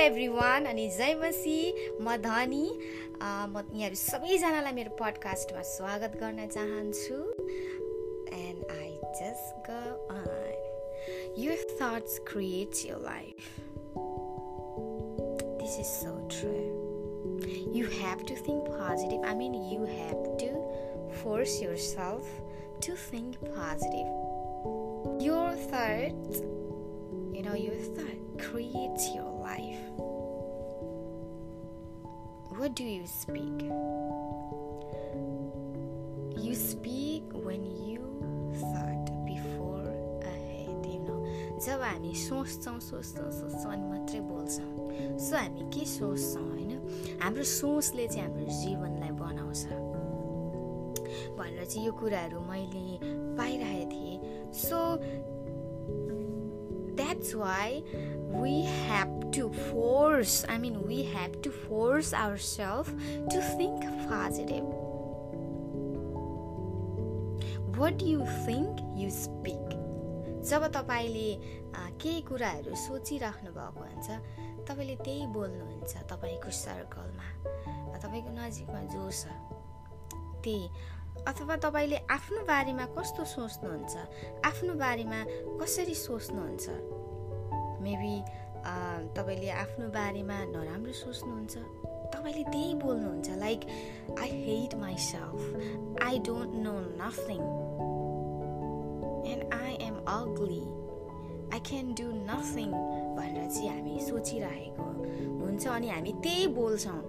Every one अनि जय मसी म धनी म यहाँहरू सबैजनालाई मेरो पडकास्टमा स्वागत गर्न चाहन्छु and I just go your thoughts creates your life this is so true you have to think positive. I mean, you have to force yourself to think positive. Your thoughts, you know, your thought creates your life. What do you speak? You speak when you thought before ahead, you know. जब हामी सोच्छौँ सोच्छौँ सोच्छौँ अनि मात्रै बोल्छौँ so हामी के सोच्छौँ होइन हाम्रो सोचले चाहिँ हाम्रो जीवनलाई बनाउँछ भनेर चाहिँ यो कुराहरू मैले पाइरहेको थिएँ so that's why we have to force, I mean, we have to force ourselves to think positive. What do you think you speak? जब तपाईँले केही कुराहरू सोचिराख्नु भएको हुन्छ तपाईँले त्यही बोल्नुहुन्छ तपाईँको सर्कलमा तपाईँको नजिकमा जो छ त्यही अथवा तपाईँले आफ्नो बारेमा कस्तो सोच्नुहुन्छ आफ्नो बारेमा कसरी सोच्नुहुन्छ मेबी तपाईँले आफ्नो बारेमा नराम्रो सोच्नुहुन्छ। तपाईँले त्यही बोल्नुहुन्छ like I hate myself I don't know nothing and I am ugly I can do nothing भनेर चाहिँ हामी सोचिरहेको हुन्छ अनि हामी त्यही बोल्छौँ।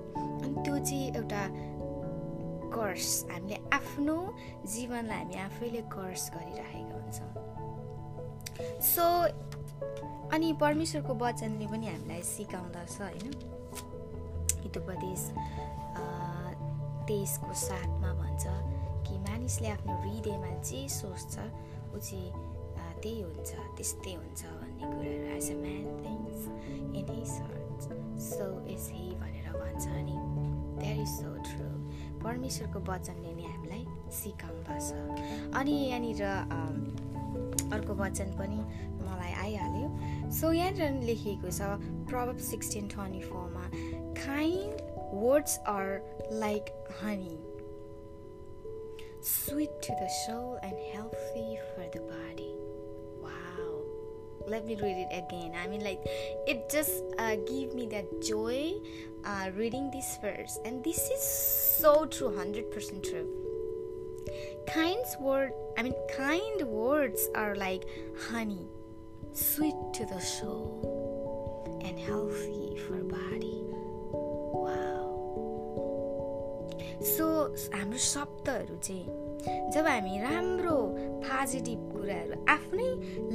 अनि त्यो चाहिँ एउटा कर्स हामीले आफ्नो जीवनलाई हामी आफैले कर्स गरिरहेका हुन्छौँ। सो अनि परमेश्वरको वचनले पनि हामीलाई सिकाउँदछ होइन। हितोपदेश तेइसको साथमा भन्छ कि मानिसले आफ्नो हृदयमा जे सोच्छ ऊ चाहिँ त्यही हुन्छ त्यस्तै हुन्छ भन्ने कुराहरू as a man things in his heart so is he भनेर भन्छ अनि। द्याट इज सो ट्रु परमेश्वरको वचनले नै हामीलाई सिकाउँदछ। अनि यहाँनिर अर्को वचन पनि मलाई सो यहाँनिर लेखिएको छ प्रभ सिक्सटिन ट्वेन्टी फोरमा kind words are like honey sweet to the soul and healthy for the body. Wow. Let me read it again. I mean, like, it just uh, give me that joy uh, reading this verse. And this is so true, 100% true. Kind word, I mean, kind words are like honey sweet to the soul and healthy for body. Wow. So हाम्रो शब्दहरू चाहिँ जब हामी राम्रो positive कुराहरू आफ्नै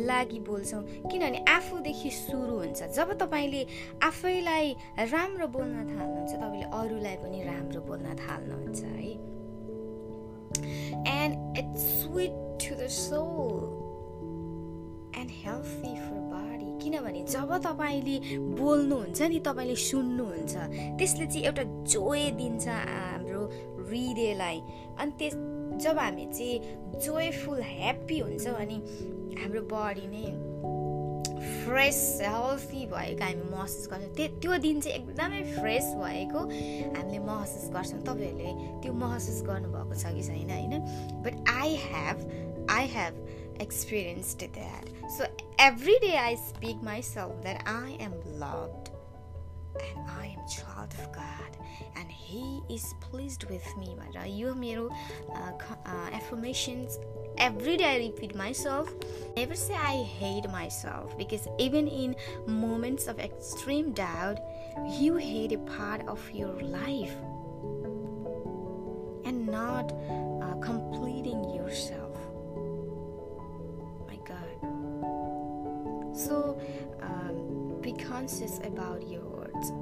लागि बोल्छौँ किनभने आफूदेखि सुरु हुन्छ जब तपाईँले आफैलाई राम्रो बोल्न थाल्नुहुन्छ तपाईँले अरूलाई पनि राम्रो बोल्न थाल्नुहुन्छ है and it's sweet to the soul and healthy for body किनभने जब तपाईँले बोल्नुहुन्छ नि तपाईँले सुन्नुहुन्छ त्यसले चाहिँ एउटा जोय दिन्छ हाम्रो हृदयलाई। अनि त्यस जब हामी चाहिँ जोयफुल ह्याप्पी हुन्छौँ अनि हाम्रो बडी नै फ्रेस हेल्थी भएको हामी महसुस गर्छौँ त्यो त्यो दिन चाहिँ एकदमै फ्रेस भएको हामीले महसुस गर्छौँ। तपाईँहरूले त्यो महसुस गर्नुभएको छ कि छैन होइन? But I have I have experienced that. So every day I speak myself that I am loved and I am child of God and He is pleased with me. You मेरो uh, uh, affirmations every day I repeat myself. Never say I hate myself because even in moments of extreme doubt, you hate a part of your life and not conscious about your words.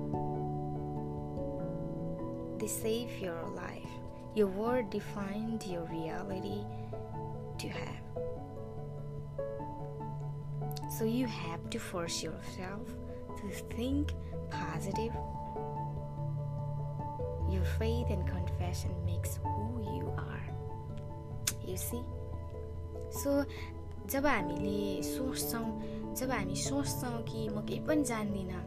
They save your life. Your word defined your reality to have. So you have to force yourself to think positive. Your faith and confession makes who you are. You see? So जब हामीले सोच्छौँ जब हामी सोच्छौँ कि म केही पनि जान्दिनँ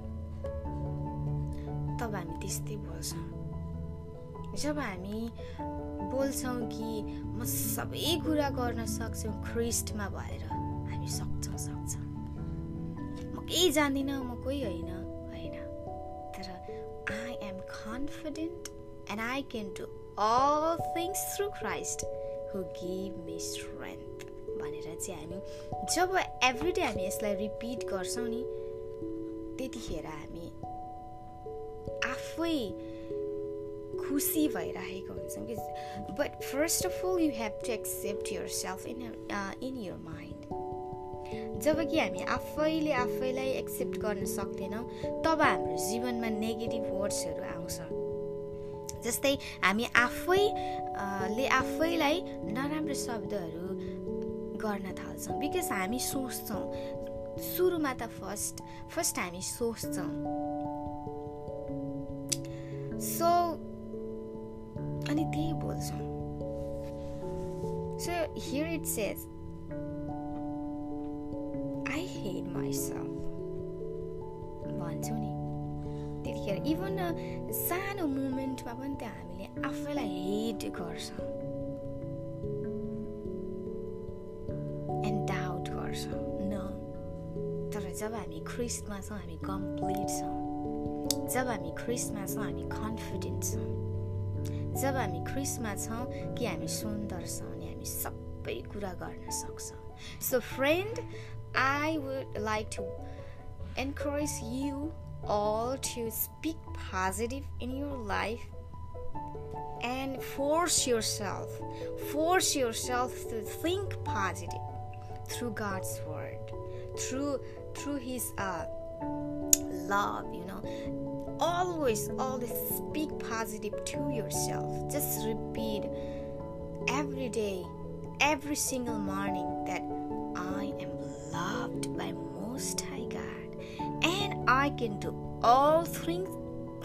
तब हामी त्यस्तै बोल्छौँ। जब हामी बोल्छौँ कि म सबै कुरा गर्न सक्छु ख्रिस्टमा भएर हामी सक्छौँ सक्छौँ। म केही जान्दिनँ म कोही होइन होइन। तर I am confident and I can do all things through Christ who give me strength भनेर चाहिँ हामी जब एभ्रिडे हामी यसलाई रिपिट गर्छौँ नि त्यतिखेर हामी आफै खुसी भइरहेको हुन्छौँ कि। But first of all you have to accept yourself in in your mind जब कि हामी आफैले आफैलाई एक्सेप्ट गर्न सक्दैनौँ तब हाम्रो जीवनमा नेगेटिभ वर्ड्सहरू आउँछ। जस्तै हामी आफै ले आफैलाई नराम्रो शब्दहरू गर्न थाल्छौँ बिकज हामी सोच्छौँ। सुरुमा त फर्स्ट फर्स्ट हामी सोच्छौँ। सो अनि त्यही बोल्छौँ। So here it says I hate myself भन्छौँ नि। त्यतिखेर इभन सानो मोमेन्टमा पनि त हामीले आफैलाई हेट गर्छौँ। जब हामी ख्रिस्टमा छौँ हामी कम्प्लिट छौँ जब हामी ख्रिस्टमा छौँ हामी कन्फिडेन्ट छौँ जब हामी ख्रिसमा छौँ कि हामी सुन्दर छौँ अनि हामी सबै कुरा गर्न सक्छौँ so friend I would like to encourage you all to speak positive in your life and force yourself force yourself to think positive through god's word through through his uh, love you know always always speak positive to yourself just repeat every day every single morning that i am loved by most high god and i can do all things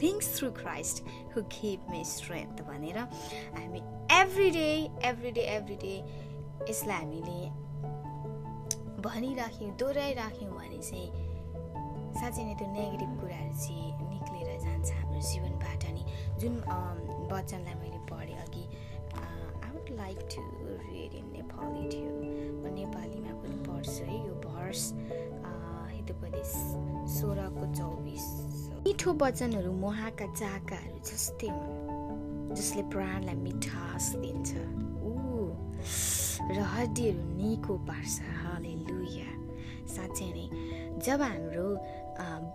things through christ who give me strength भनेर हामी every day every day every day यसलाई हामीले भनिराख्यौँ दोहोऱ्याइराख्यौँ भने चाहिँ साँच्चै नै त्यो नेगेटिभ कुराहरू चाहिँ निक्लेर जान्छ हाम्रो जीवनबाट नि जुन वचनलाई मैले पढेँ अघि I would like to read in Nepali थियो म नेपालीमा पनि पढ्छु है यो भर्स हितोपदेश सोह्रको चौबिस मिठो वचनहरू मुहाका चाकाहरू जस्तै हुन् जसले प्राणलाई मिठास दिन्छ। ऊ र हड्डीहरू निको पार्छ। हले लुया साँच्चै नै जब हाम्रो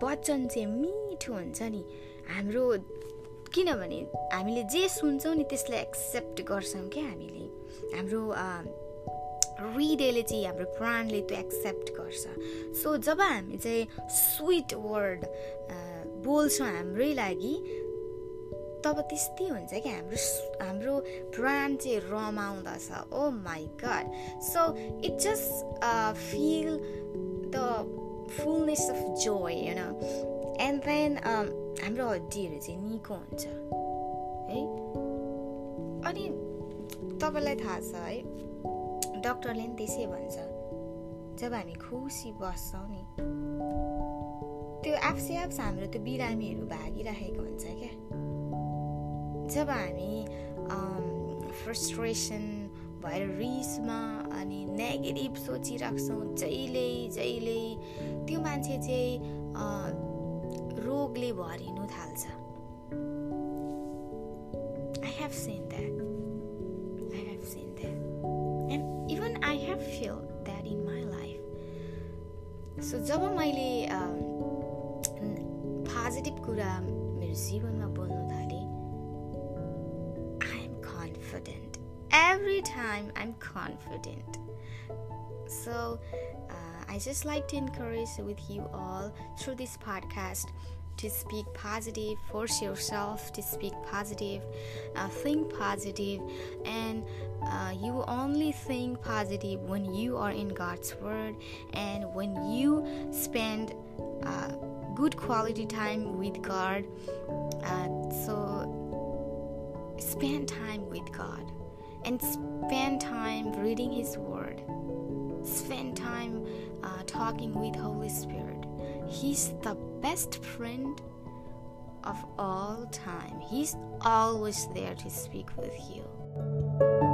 वचन चाहिँ मिठो हुन्छ नि हाम्रो किनभने हामीले जे सुन्छौँ नि त्यसलाई एक्सेप्ट गर्छौँ क्या हामीले। हाम्रो हृदयले चाहिँ हाम्रो प्राणले त्यो एक्सेप्ट गर्छ। सो जब हामी चाहिँ स्विट वर्ड बोल्छौँ हाम्रै लागि तब त्यस्तै हुन्छ कि हाम्रो हाम्रो प्राण चाहिँ रमाउँदछ। ओ my god so it just feel the fullness of joy होइन एन्ड देन हाम्रो हड्डीहरू चाहिँ निको हुन्छ। है? अनि तपाईँलाई थाहा छ है? डक्टरले पनि त्यसै भन्छ। जब हामी खुसी बस्छौँ नि त्यो आफसे आफ हाम्रो त्यो बिरामीहरू भागिराखेको हुन्छ क्या? जब हामी फ्रस्ट्रेसन भएर रिसमा अनि नेगेटिभ सोचिराख्छौँ जहिले जहिले त्यो मान्छे चाहिँ रोगले भरिनु थाल्छ। I have seen that I have seen that and even I have feel that in my life so जब मैले पोजिटिभ कुरा मेरो जीवनमा बोल्नु थालेँ confident. Every time I'm confident. So uh, I just like to encourage with you all through this podcast to speak positive, force yourself to speak positive, uh, think positive, and uh, you only think positive when you are in God's Word and when you spend uh, good quality time with God. Uh, so spend time with God and spend time reading His Word. Spend time uh, talking with Holy Spirit. He's the best friend of all time. He's always there to speak with you.